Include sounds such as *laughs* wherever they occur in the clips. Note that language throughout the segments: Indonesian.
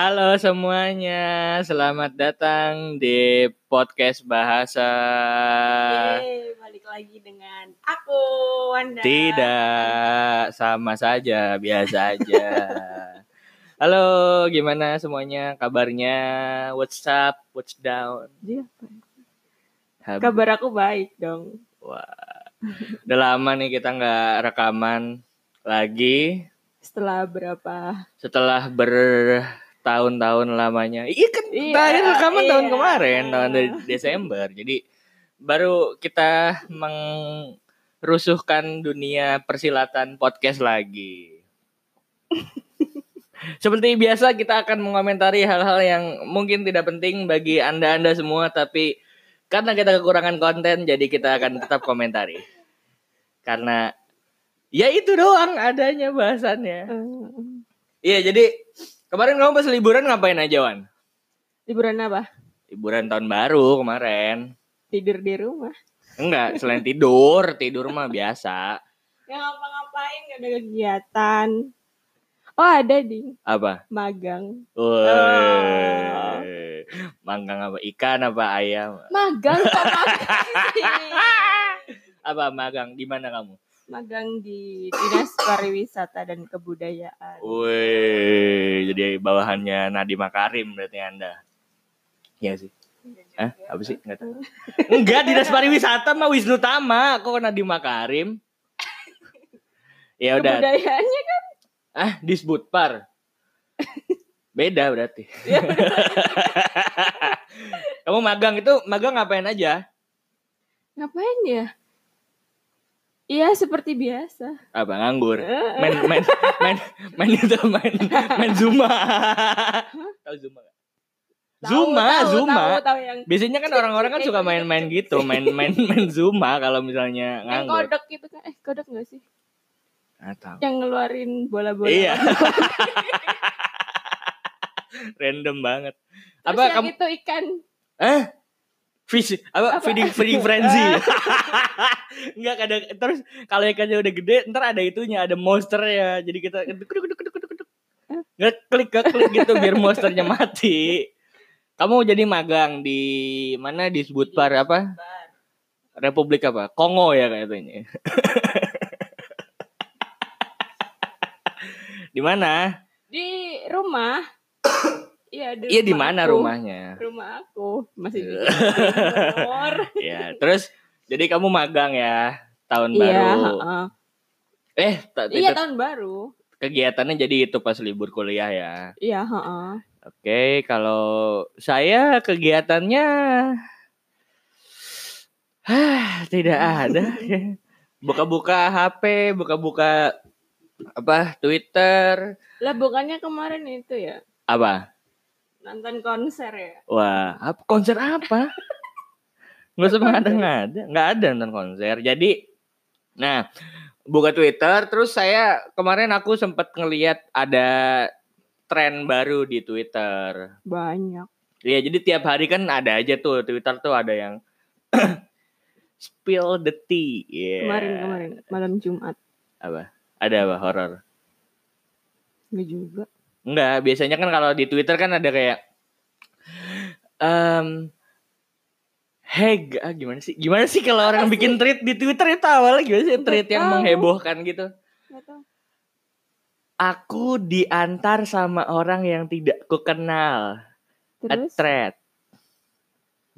Halo semuanya, selamat datang di podcast bahasa. Yeay, balik lagi dengan aku Wanda. Tidak, sama saja, biasa aja. Halo, gimana semuanya? Kabarnya? What's up? What's down? Apa? Hab- Kabar aku baik dong. Wah, udah lama nih kita nggak rekaman lagi Setelah berapa? setelah bertahun-tahun lamanya. Iya kan, Iya, terakhir rekaman tahun iya. kemarin, tahun de- Desember. Jadi baru kita mengrusuhkan dunia persilatan podcast lagi. *laughs* Seperti biasa kita akan mengomentari hal-hal yang mungkin tidak penting bagi Anda-anda semua tapi karena kita kekurangan konten jadi kita akan tetap komentari. Karena ya itu doang adanya bahasannya. Iya, jadi kemarin kamu pas liburan ngapain aja, Wan? liburan apa? Liburan tahun baru kemarin. Tidur di rumah. Enggak, selain tidur, tidur mah biasa. Ya ngapa-ngapain gak ada kegiatan. Oh ada di Apa? magang. Woi. Manggang apa? Ikan apa ayam? Magang kok magang sih? *laughs* Apa magang? Di mana kamu? Magang di Dinas Pariwisata dan Kebudayaan. Woi, jadi bawahannya Nadiem Makarim berarti Anda. Iya sih. Hah? Apa sih? Enggak tahu. Enggak, Dinas Pariwisata mah Wisnu Tama, kok Nadiem Makarim? Ya udah. Kebudayaannya kan Ah, disbutpar. Beda berarti. *laughs* Kamu magang itu magang ngapain aja? ngapain ya? Iya seperti biasa. Apa nganggur? Main main main main itu main main Zuma. Tahu Zuma nggak? Tahu, Zuma, tahu, Zuma. Tahu, tahu yang Biasanya kan orang-orang kan suka main-main gitu, main-main main Zuma kalau misalnya yang nganggur. kodok gitu kan. Eh, kodok gak sih? Ah, tahu. Yang ngeluarin bola-bola. Iya. *laughs* Random banget. Terus Apa yang kamu itu ikan. Eh? Fish apa, Apa? feeding feeding frenzy. *laughs* Enggak ada terus kalau ikannya udah gede ntar ada itunya, ada monster ya. Jadi kita. Nggak klik nggak klik gitu biar monsternya mati. Kamu jadi magang di mana di Sebutpar apa? Republik apa? Kongo ya kayaknya. *laughs* di mana? Di rumah. *coughs* Iya, di Iya di mana aku. rumahnya? Rumah aku masih di Timur. ya, *laughs* terus jadi kamu magang ya tahun Iya, baru. heeh. Eh, Iya tahun baru. kegiatannya jadi itu pas libur kuliah ya. Iya, heeh. Oke, kalau saya kegiatannya tidak ada. *laughs* Buka-buka HP, buka-buka apa Twitter, Lah bukannya kemarin itu ya apa? Nonton konser ya? Wah, apa, konser apa? *laughs* Nggak usah ngada-ngada, nggak ada nonton konser. Jadi, nah, buka Twitter, terus saya kemarin aku sempat ngeliat ada tren baru di Twitter. Banyak. Iya, jadi tiap hari kan ada aja tuh Twitter tuh ada yang *coughs* spill the tea. Iya. Kemarin kemarin malam Jumat. Apa? Ada apa horor? Enggak juga. Enggak, biasanya kan kalau di Twitter kan ada kayak um, Hey, ah, gimana sih? Gimana sih kalau orang bikin tweet di Twitter itu awalnya gimana sih tweet yang menghebohkan gitu? Aku diantar sama orang yang tidak kukenal. A Terus thread.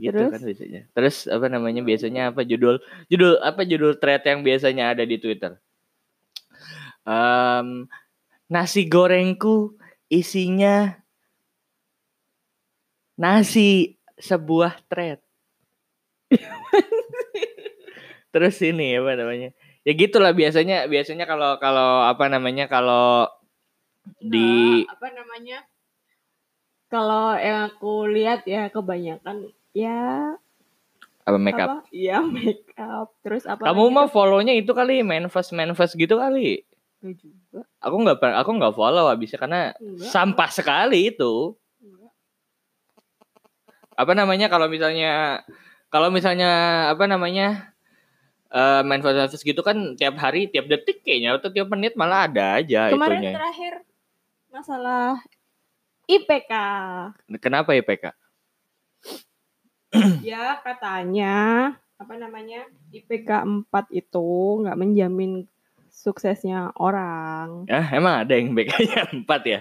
Gitu Terus? kan biasanya. Terus apa namanya biasanya apa judul judul apa judul thread yang biasanya ada di Twitter? Em, nasi gorengku isinya nasi sebuah thread. Terus ini apa namanya? Ya gitulah biasanya biasanya kalau kalau apa namanya kalau di apa namanya? Kalau yang aku lihat ya kebanyakan ya apa makeup. apa? Ya make up. Terus apa? Kamu mah follow-nya itu kali manifest manifest gitu kali. Juga. Aku nggak per- aku nggak follow habisnya karena Enggak. sampah sekali itu. Enggak. Apa namanya kalau misalnya kalau misalnya apa namanya eh manifest manifest gitu kan tiap hari tiap detik kayaknya atau tiap menit malah ada aja Kemarin itunya. terakhir masalah IPK. Kenapa IPK? *clears throat* ya katanya apa namanya IPK 4 itu nggak menjamin suksesnya orang. Ya, emang ada yang IPK-nya 4 *laughs* ya?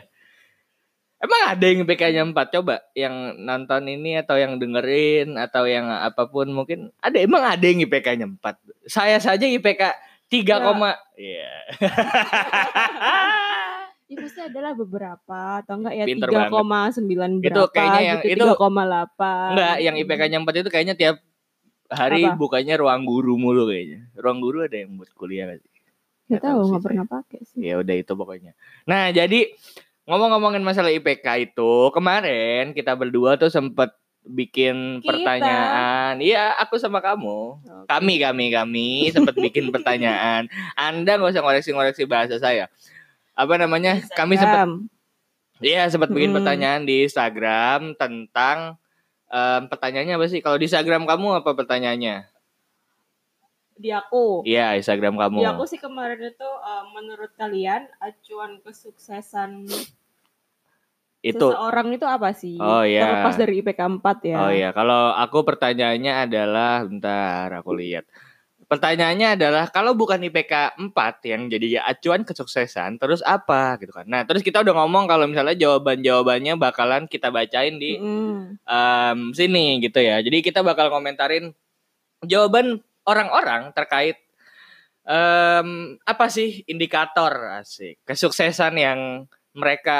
Emang ada yang IPK-nya 4? Coba yang nonton ini atau yang dengerin atau yang apa pun mungkin ada emang ada yang IPK-nya 4. Saya saja IPK 3, Ya. koma Iya. *laughs* Ya pasti adalah beberapa atau enggak ya Pinter 3,9 berapa Itu kayaknya yang- gitu, itu- 3,8. Enggak, yang IPK-nya 4 itu kayaknya tiap hari Apa? bukanya ruang guru mulu kayaknya. Ruang guru ada yang buat kuliah nggak sih? Nggak tahu nggak pernah pakai sih. Ya udah itu pokoknya. Nah, jadi ngomong-ngomongin masalah IPK itu, kemarin kita berdua tuh sempet bikin Kita. pertanyaan. Iya, aku sama kamu. Oke. Kami, kami, kami sempet bikin *laughs* pertanyaan. Anda nggak usah ngoreksi-ngoreksi bahasa saya. Apa namanya? Kami sempat Instagram. Iya, sempat bikin Hmm. pertanyaan di Instagram tentang em, pertanyaannya apa sih? Kalau di Instagram kamu apa pertanyaannya? Di aku. Iya, Instagram kamu. Di aku sih kemarin itu uh, menurut kalian acuan kesuksesan Itu seseorang itu apa sih? Oh, iya. Terlepas dari IPK 4 ya. Oh iya, kalau aku pertanyaannya adalah bentar aku lihat. Pertanyaannya adalah kalau bukan IPK 4 yang jadi acuan kesuksesan, terus apa gitu kan. Nah, terus kita udah ngomong kalau misalnya jawaban-jawabannya bakalan kita bacain di Mm-mm. em, sini gitu ya. Jadi kita bakal komentarin jawaban orang-orang terkait em, apa sih indikator asik kesuksesan yang mereka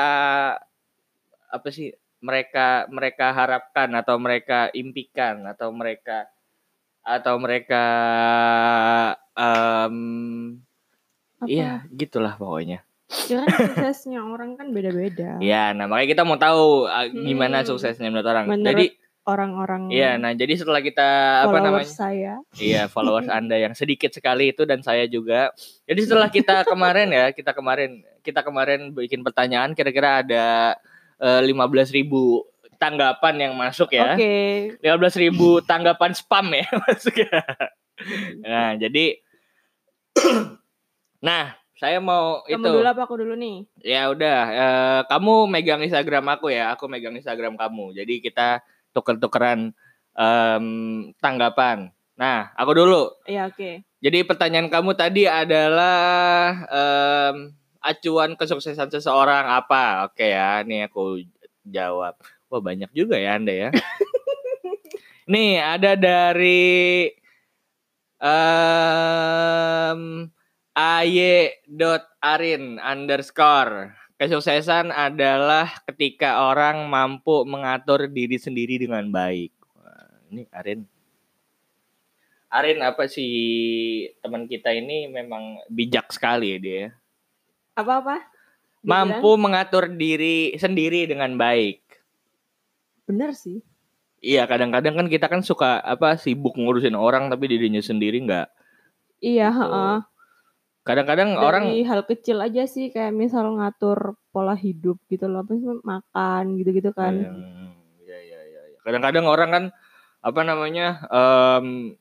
apa sih mereka mereka harapkan atau mereka impikan atau mereka atau mereka Apa? iya gitulah pokoknya. Ya kan suksesnya orang kan beda-beda. Ya, nah makanya kita mau tahu uh, gimana Hmm. suksesnya menurut orang. Menurut Jadi Orang-orang Iya, nah jadi setelah kita apa namanya? saya. Iya, followers Anda yang sedikit sekali itu dan saya juga. Jadi setelah kita *laughs* kemarin ya, kita kemarin kita kemarin bikin pertanyaan kira-kira ada eh, 15.000 tanggapan yang masuk ya. Oke. 15.000 *clears throat* tanggapan spam ya *laughs* masuk ya. Nah, jadi *clears throat* Nah, saya mau Kamu itu dulu apa aku dulu nih? Ya udah, eh, kamu megang Instagram aku ya, aku megang Instagram kamu. Jadi kita tuker-tukeran em, tanggapan. Nah, aku dulu. Iya oke. Jadi pertanyaan kamu tadi adalah em, acuan kesuksesan seseorang apa? Oke ya, nih aku jawab. Wah banyak juga ya Anda ya. *laughs* nih ada dari em ay.arin underscore kesuksesan adalah ketika orang mampu mengatur diri sendiri dengan baik. Wah, ini Arin Arin apa sih teman kita ini memang bijak sekali ya dia. Apa-apa? Mampu mengatur diri sendiri dengan baik. Bener sih. Iya, kadang-kadang kan kita kan suka apa sibuk ngurusin orang tapi dirinya sendiri nggak. Iya, Gitu. heeh. Kadang-kadang Dari orang hal kecil aja sih kayak misal ngatur pola hidup gitu loh, apa sih makan gitu-gitu kan. Hmm, Iya, iya, iya. iya. Kadang-kadang orang kan apa namanya em,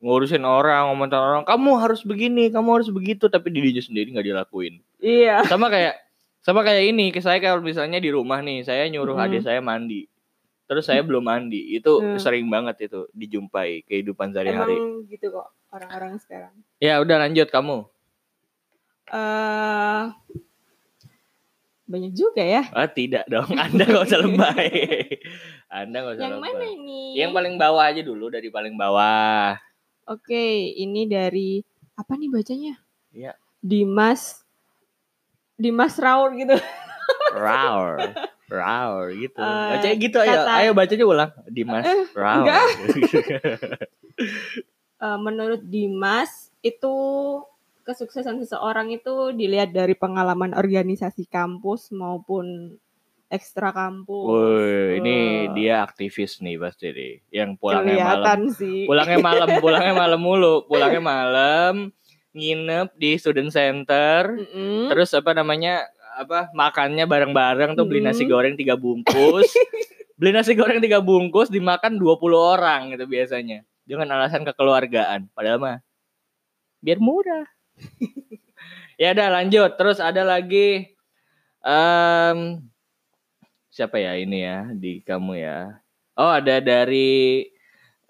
ngurusin orang, ngomongin orang, kamu harus begini, kamu harus begitu, tapi dirinya sendiri nggak dilakuin. Iya. Sama kayak sama kayak ini, saya kalau misalnya di rumah nih, saya nyuruh Hmm. adik saya mandi, terus saya belum mandi, itu Hmm. sering banget itu dijumpai kehidupan sehari-hari. Emang gitu kok orang-orang sekarang. Ya udah lanjut kamu. Eh banyak juga ya. Ah tidak dong, *laughs* Anda nggak usah lebay. Anda nggak usah Yang lebay. mana ini? Yang paling bawah aja dulu dari paling bawah. Oke, ini dari apa nih bacanya? Iya. Dimas Dimas Raul gitu. Raur. Raur gitu. Eh, Bacanya gitu ayo. kata- Ayo bacanya ulang. Dimas Raur. enggak. *laughs* Eh, menurut Dimas itu kesuksesan seseorang itu dilihat dari pengalaman organisasi kampus maupun ekstra kampus. Woi, ini dia aktivis nih pasti nih. Yang pulangnya malam. kelihatan sih. Pulangnya malam, *laughs* pulangnya malam mulu. Pulangnya malam, nginep di student center. Mm-mm. Terus apa namanya? apa makannya bareng-bareng tuh beli nasi Hmm. goreng tiga bungkus. *laughs* beli nasi goreng tiga bungkus dimakan 20 orang gitu biasanya. Dengan alasan kekeluargaan. Padahal mah biar murah. *laughs* ya udah lanjut. Terus ada lagi em siapa ya ini ya di kamu ya? Oh, ada dari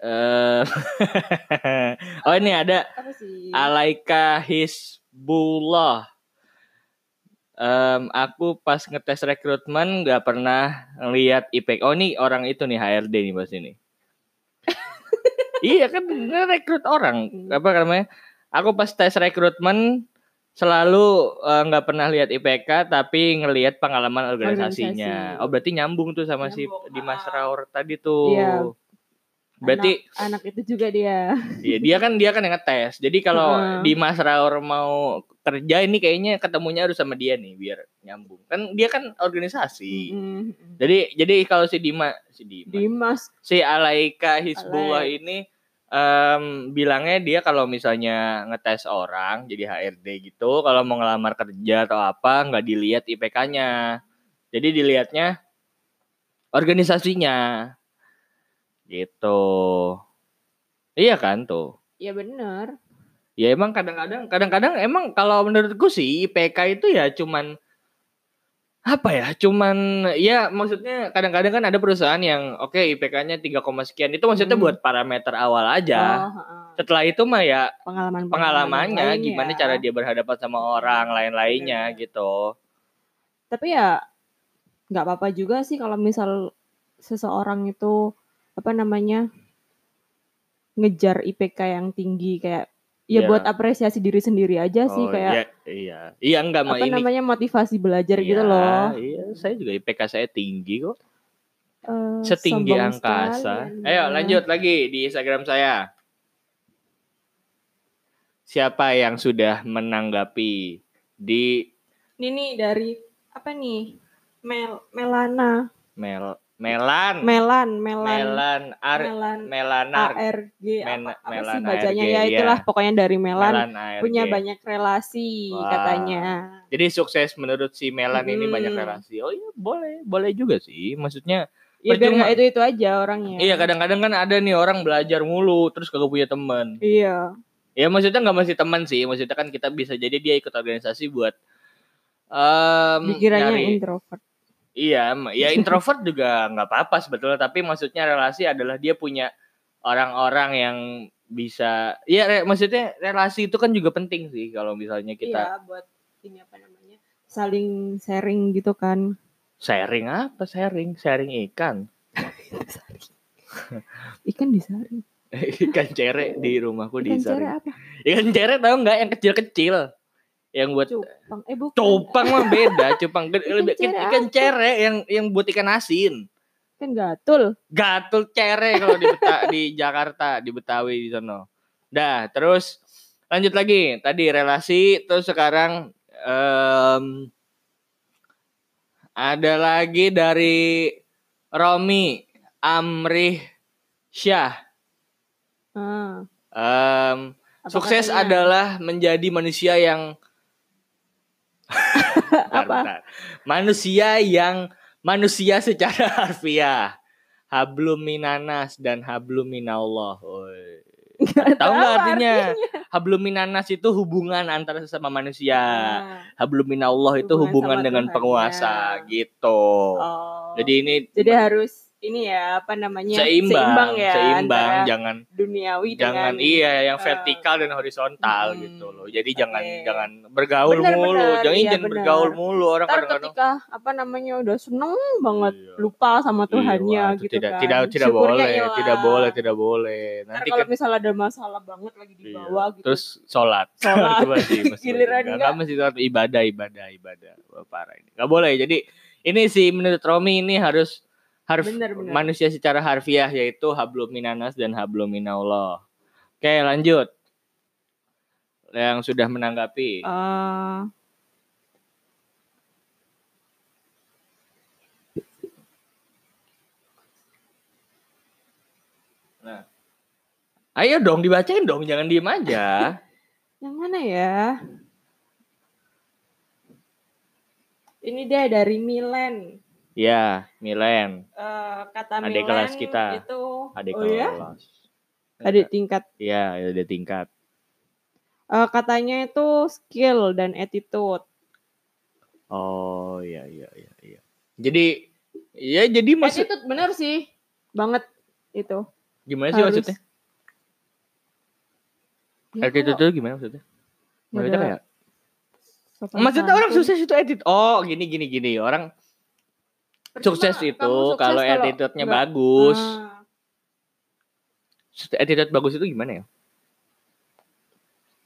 eh *laughs* Oh, ini ada? Alaika Hisbullah. Em, aku pas ngetes rekrutmen nggak pernah ngeliat IPK. Oh ini orang itu nih HRD nih pas ini. *laughs* iya kan rekrut orang apa namanya? Aku pas tes rekrutmen selalu eh, nggak pernah lihat IPK tapi ngelihat pengalaman organisasinya. Organisasi. Oh berarti nyambung tuh sama si Nyambung, Dimas ah. Raur tadi tuh. Iya. Berarti anak, anak itu juga dia. Iya dia kan dia kan yang ngetes. Jadi kalau Heeh. di Mas Raur mau kerja ini kayaknya ketemunya harus sama dia nih biar nyambung. Kan dia kan organisasi. Mm, Jadi jadi kalau si Dima si Dima Dimas. si Alaika Hisbullah Alaik. ini em, bilangnya dia kalau misalnya ngetes orang jadi HRD gitu kalau mau ngelamar kerja atau apa nggak dilihat IPK-nya. Jadi dilihatnya organisasinya. Gitu. Iya kan tuh. Ya bener. Ya emang kadang-kadang kadang-kadang emang kalau menurutku sih IPK itu ya cuman apa ya? Cuman ya maksudnya kadang-kadang kan ada perusahaan yang oke IPK-nya 3, sekian itu maksudnya Hmm. buat parameter awal aja. Oh, heeh. Setelah itu mah ya pengalaman pengalamannya gimana ya. cara dia berhadapan sama orang lain-lainnya gitu. Tapi ya nggak apa-apa juga sih kalau misal seseorang itu apa namanya ngejar IPK yang tinggi kayak ya Iya. buat apresiasi diri sendiri aja sih Oh, kayak iya, iya. Iya enggak apa ini. namanya motivasi belajar gitu Iya, loh. Iya, saya juga IPK saya tinggi kok. Eh, Setinggi angkasa. sekali. Ayo lanjut lagi di Instagram saya. Siapa yang sudah menanggapi di Ini nih dari apa nih? Mel Melana. Mel Melan Melan, Melan. Melan Ar Melan Melanar ARG Men- apa, apa Melan sih bacanya ARG, ya iya. itulah pokoknya dari Melan Melan ARG. punya banyak relasi Wah. katanya. Jadi sukses menurut si Melan ini Hmm. banyak relasi. Oh iya boleh, boleh juga sih. Maksudnya Ya biar Percuma. nggak itu itu aja orangnya. iya kadang-kadang kan ada nih orang belajar mulu terus kagak punya teman. Iya. Ya maksudnya nggak masih teman sih, maksudnya kan kita bisa jadi dia ikut organisasi buat em, Dikiranya nyari- introvert. Iya, ya *laughs* introvert juga nggak apa-apa sebetulnya, tapi maksudnya relasi adalah dia punya orang-orang yang bisa, ya re- maksudnya relasi itu kan juga penting sih kalau misalnya kita Iya buat ini apa namanya? Saling sharing gitu kan. sharing apa sharing, sharing ikan, *laughs* Ikan disaring. *laughs* ikan cere di rumahku di Ikan cere sharing. apa? Ikan cere tahu nggak yang kecil-kecil, yang buat Cupang. Eh bukan. cupang mah beda, cupang gede- Ikan lebih- cere ikan cere yang yang buat ikan asin. Kan gatul. gatul cere kalau di Beta- di Jakarta di Betawi di sono. Dah, terus lanjut lagi. Tadi relasi, terus sekarang em, ada lagi dari Romi Amrih Syah. Ah, Em, apa sukses katanya? adalah menjadi manusia yang Bentar, Apa? bentar. Manusia yang manusia secara *laughs* harfiah. Hablum minanas dan hablum minallah. Tahu nggak tahu artinya? Hablum minanas itu hubungan antara sesama manusia. Ah, Hablum minallah itu Hubungan hubungan dengan penguasa gitu. Oh. Jadi ini Jadi harus ini ya apa namanya? seimbang, ya. seimbang, jangan duniawi jangan dengan iya yang eh, vertikal dan horizontal hmm, gitu loh. Jadi oke. jangan jangan bergaul Bener, mulu, bener, jangan iya, jangan bener. bergaul mulu orang Ntar kadang-kadang ketika apa namanya udah seneng banget Iya. lupa sama Tuhannya Iya, wah, itu gitu tidak, kan. Tidak tidak Syukurnya boleh, tidak boleh, tidak boleh. Ntar Nanti kalau misalnya ada masalah banget lagi di iya. bawah gitu. terus sholat. *laughs* Sholat. Giliran enggak, masih sholat ibadah, ibadah, ibadah. Parah ini. Enggak boleh. Jadi ini sih menurut Romi ini harus harf Bener, bener. manusia secara harfiah yaitu hablum minanas dan hablum minallah. Oke, lanjut. Yang sudah menanggapi. Eh, Ayo dong dibacain dong, jangan diem aja. *laughs* yang mana ya? Ini dia dari Milan. Ya, Milen, Eh, kata Adik kelas kita. itu adik oh ya? kelas. Adik tingkat. Iya, ada tingkat. Eh, katanya itu skill dan attitude. Oh iya iya iya iya. Jadi Iya, jadi maksud Attitude bener sih. Banget itu. gimana sih harus. maksudnya? Ya, Attitude kalau itu gimana maksudnya? ya Maksudnya kayak Maksudnya orang sukses itu attitude. Oh, gini gini gini. Orang sukses itu kalau attitude-nya bagus. Ah, Attitude bagus itu gimana ya?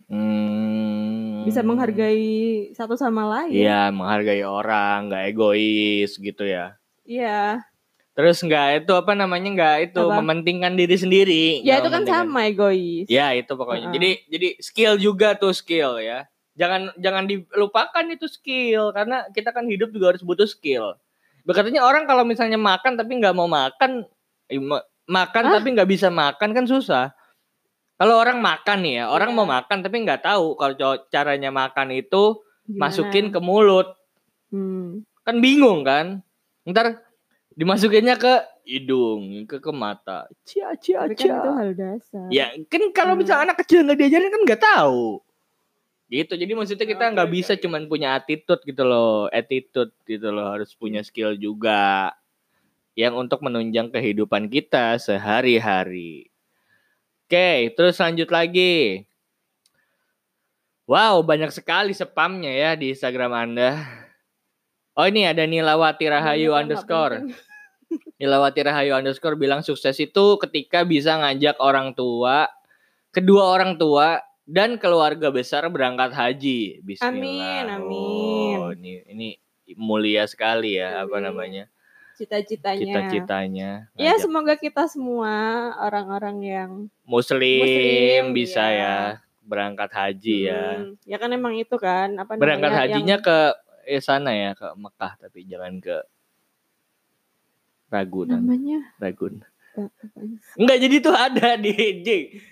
Hmm, bisa menghargai satu sama lain. Iya, menghargai orang, nggak egois gitu ya. Iya. Terus nggak itu apa namanya nggak itu Apa? mementingkan diri sendiri. Ya itu kan sama egois. Ya itu pokoknya. Heeh. Jadi jadi skill juga tuh skill ya. Jangan jangan dilupakan itu skill karena kita kan hidup juga harus butuh skill. Katanya orang kalau misalnya makan tapi nggak mau makan, eh, ma- makan Hah? tapi nggak bisa makan kan susah. Kalau orang makan nih ya, orang Iya. mau makan tapi nggak tahu kalau caranya makan itu Gimana? masukin ke mulut, Hmm. kan bingung kan? Ntar dimasukinnya ke hidung, ke ke mata, cia cia Tapi kan itu cia. hal dasar. Ya kan kalau Hmm. misalnya anak kecil nggak diajarin kan nggak tahu. Gitu. Jadi maksudnya kita nggak oke, bisa oke. cuman punya attitude gitu loh, attitude gitu loh, harus punya skill juga yang untuk menunjang kehidupan kita sehari-hari. Oke, terus lanjut lagi. Wow, banyak sekali spamnya ya di Instagram Anda. Oh ini ada Nilawati Rahayu nggak underscore. *laughs* Nilawati Rahayu underscore bilang sukses itu ketika bisa ngajak orang tua, kedua orang tua dan keluarga besar berangkat haji. Bismillah. Amin, amin. Oh, ini ini mulia sekali ya apa Amin. namanya Cita-citanya. cita-citanya. Ya ngajak semoga kita semua orang-orang yang Muslim, Muslim, bisa ya. ya berangkat haji ya. Hmm, ya kan emang itu kan apa Berangkat namanya hajinya yang, ke eh, sana ya ke Mekah tapi jangan ke Ragunan, namanya Ragun. Enggak, jadi tuh ada di J.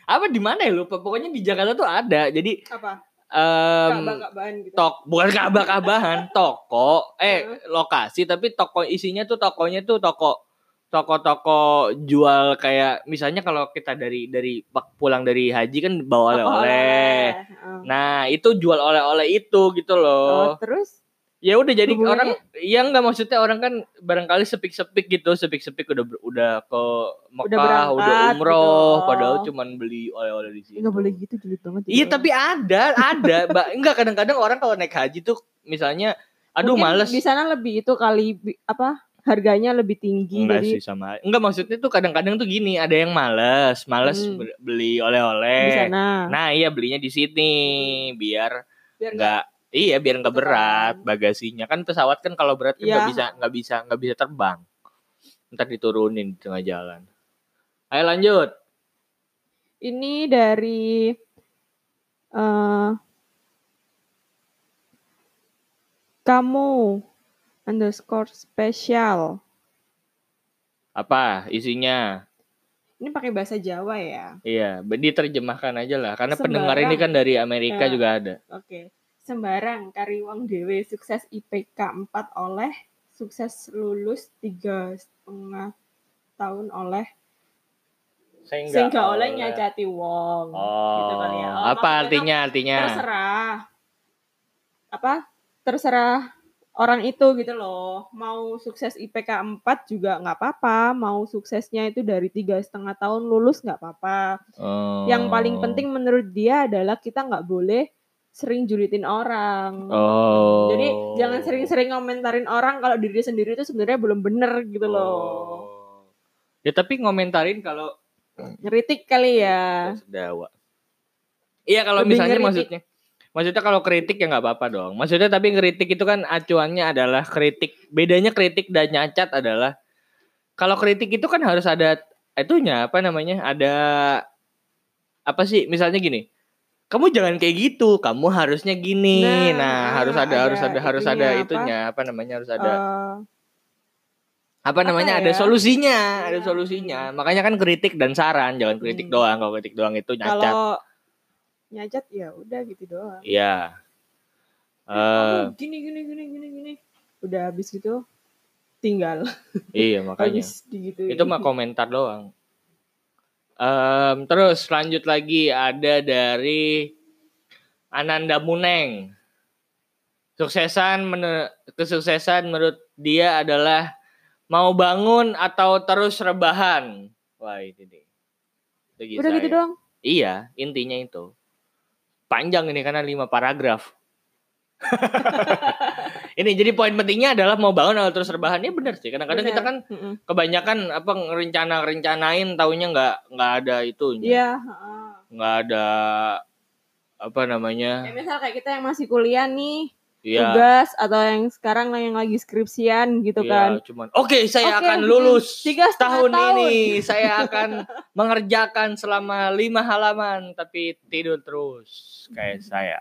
Apa di mana ya lupa. Pokoknya di Jakarta tuh ada. Jadi apa Ka'bah-ka'bahan gitu tok bukan kabah-kabahan, *laughs* toko eh lokasi tapi toko isinya tuh tokonya tuh toko toko-toko jual kayak misalnya kalau kita dari dari pulang dari haji kan bawa oleh-oleh. Oh. Nah, itu jual oleh-oleh itu gitu Oh, loh. terus Ya udah jadi Hubungannya? orang ya enggak maksudnya orang kan barangkali sepik-sepik gitu, sepik-sepik udah udah ke Mekah, udah, berangkat umroh, gitu. padahal cuman beli oleh-oleh di sini. nggak boleh gitu julid banget Iya gitu. tapi ada, ada. *laughs* Mbak, enggak kadang-kadang orang kalau naik haji tuh misalnya aduh Mungkin males. di sana lebih itu kali apa harganya lebih tinggi Enggak jadi sih sama. Enggak maksudnya tuh kadang-kadang tuh gini, ada yang males, males Hmm. be- beli oleh-oleh. Nah, iya belinya di sini biar biar nggak enggak iya biar enggak kan. berat bagasinya. Kan pesawat kan kalau berat kan nggak bisa nggak bisa nggak bisa terbang. Ntar diturunin di tengah jalan. Ayo lanjut. ini dari eh kamu underscore special Apa isinya? ini pakai bahasa Jawa ya Iya, diterjemahkan aja lah. Karena Sembarang. pendengar ini kan dari Amerika Ya. juga ada. oke sembarang kariwang dewe sukses IPK 4 oleh sukses lulus tiga setengah tahun oleh. Sing gak oleh nyacati wong. Oh, Gitu ya. Oh, apa artinya artinya? terserah. Apa? Terserah orang itu gitu loh. Mau sukses IPK 4 juga nggak apa-apa. Mau suksesnya itu dari tiga setengah tahun lulus nggak apa-apa. Oh. yang paling penting menurut dia adalah kita nggak boleh sering julitin orang Oh. jadi jangan sering-sering ngomentarin orang kalau diri sendiri itu sebenarnya belum bener gitu loh Oh. Ya tapi ngomentarin kalau ngeritik kali ya sedawa. Iya kalau Lebih misalnya ngeritik. maksudnya Maksudnya kalau kritik ya nggak apa-apa dong. Maksudnya tapi ngeritik itu kan acuannya adalah kritik. Bedanya kritik dan nyacat adalah kalau kritik itu kan harus ada itunya apa namanya? Ada apa sih? Misalnya gini. Kamu jangan kayak gitu. Kamu harusnya gini. Nah, Nah, harus ada, ada harus ada harus ada apa? itunya apa namanya? Harus ada Eh, apa namanya? apa ada ya? solusinya, ada Iya. solusinya. Makanya kan kritik dan saran, jangan kritik Hmm. doang. Kalau kritik doang itu nyacat. kalau nyacat ya udah gitu doang Iya. Kamu gini gini gini gini gini udah habis gitu tinggal iya makanya. *laughs* habis gitu Itu mah komentar doang. Em, terus lanjut lagi ada dari Ananda Muneng. Suksesan mene- kesuksesan menurut dia adalah Mau bangun atau terus rebahan? Wah, ini nih. Udah gitu saya. doang. Iya, intinya itu. Panjang ini karena lima paragraf. *laughs* ini jadi poin pentingnya adalah mau bangun atau terus rebahan. Ya benar sih. Kadang-kadang kita kan Mm-mm. kebanyakan apa rencana rencanain taunya nggak nggak ada itu Iya, heeh. nggak ada apa namanya Kayak misal kayak kita yang masih kuliah nih, ya tugas atau yang sekarang yang lagi skripsian gitu ya, kan. cuman oke saya Oke, akan lulus tiga tahun, tahun." ini saya akan *laughs* mengerjakan selama lima halaman tapi tidur terus kayak saya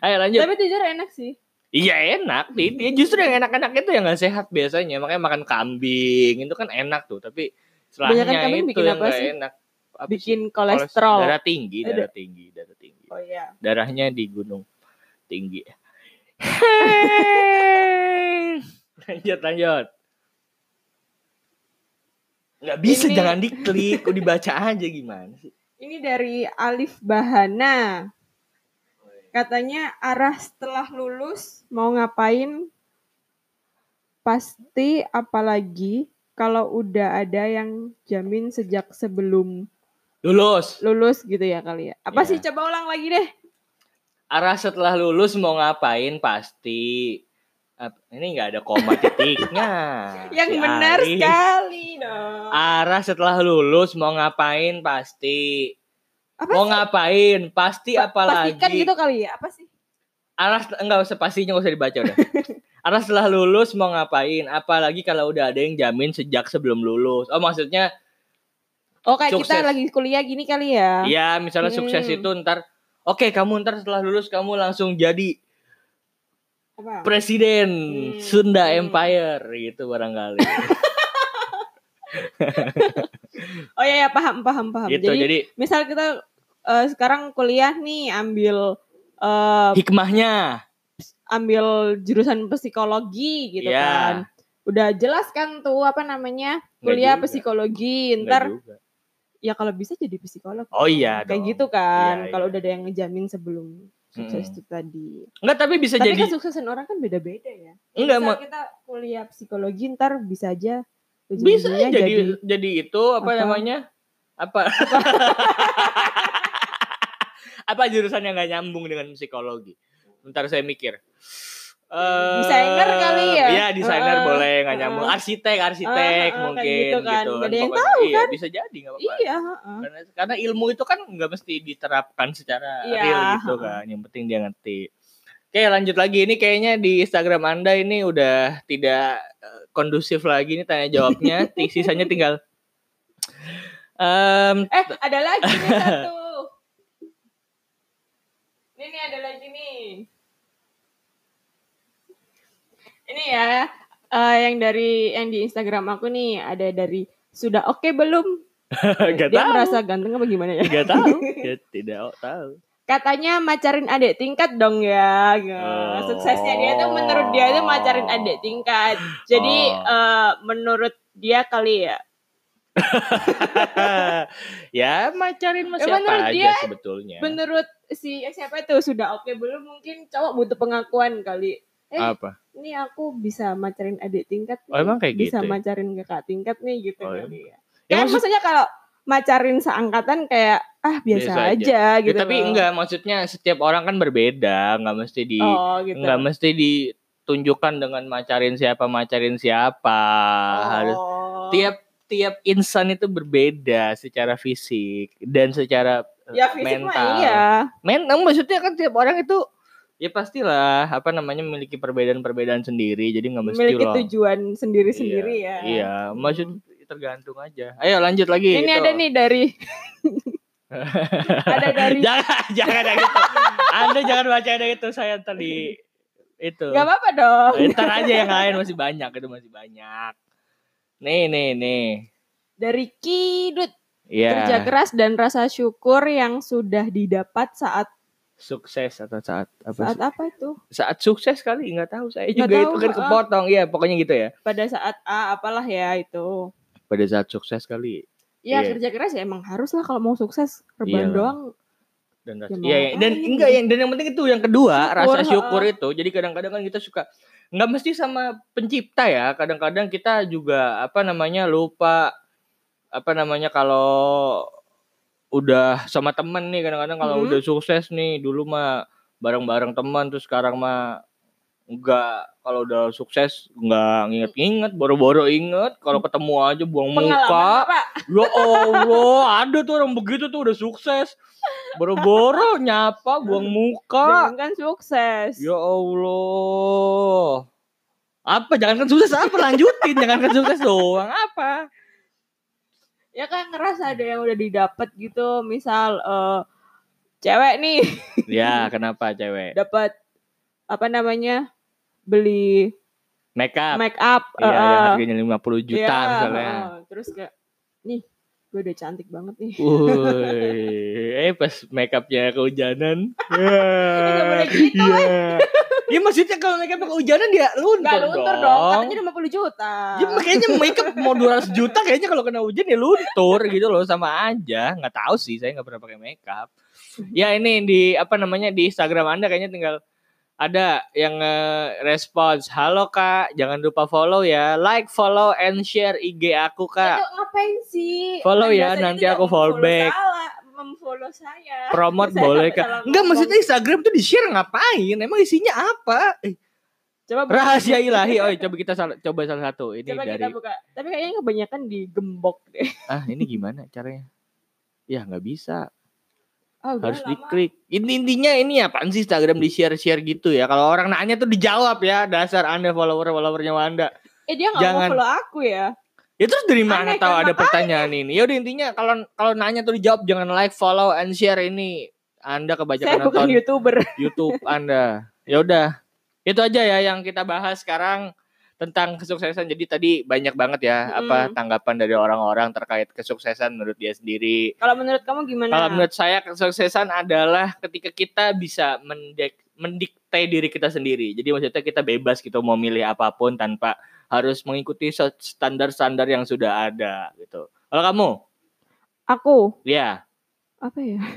ayo lanjut Tapi jujur enak sih. Iya enak, Dit. Ya, justru yang enak-enak itu yang gak sehat biasanya. Makanya makan kambing itu kan enak tuh, tapi kambing itu bikin yang apa gak sih? enak. Apa sih? Bikin Koles- kolesterol. Darah tinggi, darah tinggi, darah tinggi. Oh iya. Darahnya di gunung tinggi. *laughs* lanjut, lanjut. Nggak bisa, Ini- jangan diklik, udah dibaca aja gimana sih? Ini dari Alif Bahana. Katanya arah setelah lulus mau ngapain? Pasti apalagi kalau udah ada yang jamin sejak sebelum Lulus. lulus gitu ya kali ya. Apa Iya. sih coba ulang lagi deh. arah setelah lulus mau ngapain pasti ini nggak ada koma titiknya *laughs* yang Si benar Arif. sekali dong. arah setelah lulus mau ngapain pasti Apa mau sih? ngapain pasti Pa- apalagi Pastikan gitu kali ya. Apa sih? arah enggak usah pastinya nggak usah dibaca udah *laughs* arah setelah lulus mau ngapain apalagi kalau udah ada yang jamin sejak sebelum lulus oh maksudnya Oh kayak kita Sukses. lagi kuliah gini kali ya. ya misalnya sukses Hmm. itu ntar oke kamu ntar setelah lulus kamu langsung jadi Apa? presiden Hmm. Sunda Hmm. Empire gitu barangkali *laughs* Oh iya ya paham paham paham. gitu Jadi, jadi misal kita eh, sekarang kuliah nih ambil eh, hikmahnya ambil jurusan psikologi gitu Iya. kan. Udah jelas kan tuh apa namanya kuliah psikologi. Ntar ya kalau bisa jadi psikolog. oh iya Kayak dong. gitu kan. Iya, Kalau iya. udah ada yang ngejamin sebelum sukses Mm. itu tadi. enggak tapi bisa Tapi jadi kesuksesan orang kan beda-beda ya. enggak mau kita kuliah psikologi ntar bisa aja bisa ujung-ujungnya jadi, jadi itu apa, apa? namanya apa *laughs* apa jurusan yang nggak nyambung dengan psikologi bentar saya mikir Eh, Desainer kali ya? Iya, desainer Heeh, boleh nggak heeh. nyambung. Arsitek, arsitek Heeh, kayak mungkin gitu kan. gitu. Nggak ada yang tahu iya, kan? bisa jadi nggak apa-apa. Iya, heeh. Karena, karena ilmu itu kan nggak mesti diterapkan secara Iya, real gitu kan. Yang penting dia ngerti. Oke lanjut lagi ini kayaknya di Instagram anda ini udah tidak eh, kondusif lagi nih tanya jawabnya. *laughs* Sisanya tinggal. Em, Eh, ada lagi nih *laughs* satu. Ini ada lagi nih. Ini ya, eh, yang dari yang di Instagram aku nih ada dari sudah oke belum? *laughs* Gak Dia tahu. merasa ganteng apa gimana ya? Gak tahu. *laughs* Ya, tidak tahu. Katanya macarin adik tingkat dong ya. Oh. Suksesnya dia tuh menurut dia tuh macarin adik tingkat. Jadi Oh. eh, menurut dia kali ya. *laughs* ya macarin sama Ya, siapa menurut aja dia, sebetulnya. Menurut si siapa itu sudah oke belum mungkin cowok butuh pengakuan kali. Eh, Apa? Ini aku bisa macarin adik tingkat Oh, nih, emang kayak bisa gitu ya? macarin kakak tingkat nih gitu Oh, kali ya. Ya, kan maksud- maksudnya kalau macarin seangkatan kayak ah biasa, Biasa aja. aja, Ya, gitu tapi loh. enggak maksudnya setiap orang kan berbeda, enggak mesti di oh gitu enggak mesti ditunjukkan dengan macarin siapa macarin siapa. Harus oh. tiap tiap insan itu berbeda secara fisik dan secara ya fisik mental. mah iya Mental maksudnya kan tiap orang itu ya pastilah apa namanya memiliki perbedaan-perbedaan sendiri jadi nggak mesti memiliki loh. tujuan sendiri-sendiri Iya, ya Iya, maksud tergantung aja. Ayo lanjut lagi. ini itu. ada nih dari *laughs* ada dari jangan jangan ada gitu. Anda jangan baca ada itu saya tadi itu. nggak apa-apa dong Ntar aja yang lain masih banyak itu masih banyak. Nih nih nih. dari Kidut Iya. kerja keras dan rasa syukur yang sudah didapat saat Sukses atau saat apa saat apa itu Saat sukses kali nggak tahu saya Nggak juga tahu, itu kan kepotong. Iya, pokoknya gitu ya. pada saat A apalah ya itu Pada saat sukses kali. ya Iya. kerja keras ya emang harus lah kalau mau sukses rebahan doang dan Ya, iya, iya. dan enggak yang dan yang penting itu yang kedua Syukur, rasa syukur heeh. itu jadi kadang-kadang kan kita suka nggak mesti sama pencipta ya kadang-kadang kita juga apa namanya lupa apa namanya kalau udah sama temen nih kadang-kadang kalau Mhm. udah sukses nih dulu mah bareng-bareng teman terus sekarang mah enggak kalau udah sukses enggak nginget-nginget boro-boro inget kalau ketemu aja buang Pengalaman muka. Ya Allah, ada tuh orang begitu tuh udah sukses. Boro-boro nyapa, buang muka. Jangan kan sukses. Ya Allah. Apa? Jangan kan sukses apa? Lanjutin, jangan kan sukses doang. Apa? Ya kan ngerasa ada yang udah didapat gitu, misal eh cewek nih *laughs* Ya, kenapa cewek? dapat apa namanya? beli Make up. make up Iya, eh, yang harganya 50 juta iya, misalnya. eh, terus kayak nih gue udah cantik banget nih. Woi, eh pas make upnya kehujanan. *laughs* gitu, Iya. Ya maksudnya kalau make up kehujanan dia luntur, Enggak luntur dong, katanya 50 juta. Ya kayaknya make up mau 200 juta kayaknya kalau kena hujan ya luntur gitu loh sama aja. Nggak tahu sih saya nggak pernah pakai make up. Ya ini di apa namanya di Instagram Anda kayaknya tinggal ada yang respons halo kak jangan lupa follow ya like follow and share IG aku kak Itu ngapain sih? Follow ya, nanti aku follow back. Memfollow saya. promote Saya boleh salah enggak maksudnya Instagram tuh di share ngapain emang isinya apa Eh, Coba buka. rahasia ilahi oh coba kita salah, coba salah satu ini Coba dari kita buka. Tapi kayaknya kebanyakan digembok deh. ah ini gimana caranya ya nggak bisa Oh, harus lama. diklik. Ini intinya ini apaan sih Instagram di share share gitu ya. Kalau orang nanya tuh dijawab ya dasar anda follower followernya Wanda. Eh dia nggak Jangan. mau follow aku ya. Ya terus dari mana Aneh tahu kan, ada pertanyaan ini? Ya udah intinya kalau kalau nanya tuh dijawab jangan like, follow, and share ini. Anda Saya kebanyakan bukan nonton youtuber. *laughs* YouTube Anda. Ya udah. Itu aja ya yang kita bahas sekarang tentang kesuksesan. Jadi tadi banyak banget ya apa Mm. tanggapan dari orang-orang terkait kesuksesan menurut dia sendiri. Kalau menurut kamu gimana? Kalau menurut saya kesuksesan adalah ketika kita bisa mendek, mendikte diri kita sendiri. Jadi maksudnya kita bebas gitu mau milih apa pun tanpa harus mengikuti standar-standar yang sudah ada gitu. Kalau kamu, aku ya apa ya? *laughs*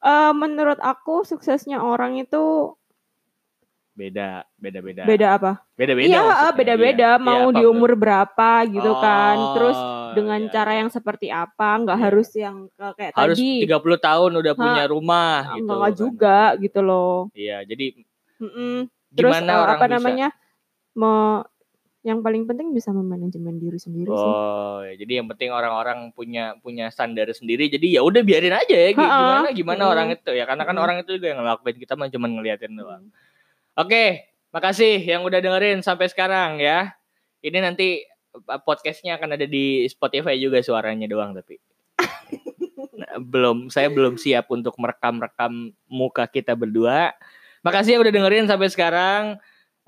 Eh, menurut aku suksesnya orang itu beda, beda-beda. beda apa? Beda-beda. iya, maksudnya. eh, beda-beda. Iya. Mau Iya, di umur berapa gitu kan. Oh, Terus dengan iya, cara iya. yang seperti apa? Nggak Iya. harus yang kayak harus tadi. 30 tahun udah punya rumah gitu. Enggak kan. juga gitu loh. Iya, jadi Mm-mm. Terus gimana eh, orang apa bisa namanya? Mau yang paling penting bisa memanajemen diri sendiri sih. Oh, ya, jadi yang penting orang-orang punya punya standar sendiri. Jadi ya udah biarin aja ya gimana gimana Mm. orang itu ya karena kan Mm. orang itu juga yang ngelakuin kita mah cuma ngeliatin doang. Oke, makasih yang udah dengerin sampai sekarang ya. Ini nanti podcastnya akan ada di Spotify juga suaranya doang tapi. Nah, belum saya belum siap untuk merekam-rekam muka kita berdua. Makasih yang udah dengerin sampai sekarang.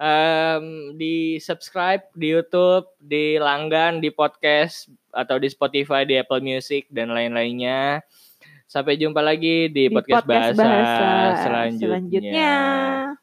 Em, di subscribe di YouTube, di langgan, di podcast atau di Spotify, di Apple Music dan lain-lainnya. Sampai jumpa lagi di, Di podcast, bahasa, bahasa selanjutnya. selanjutnya.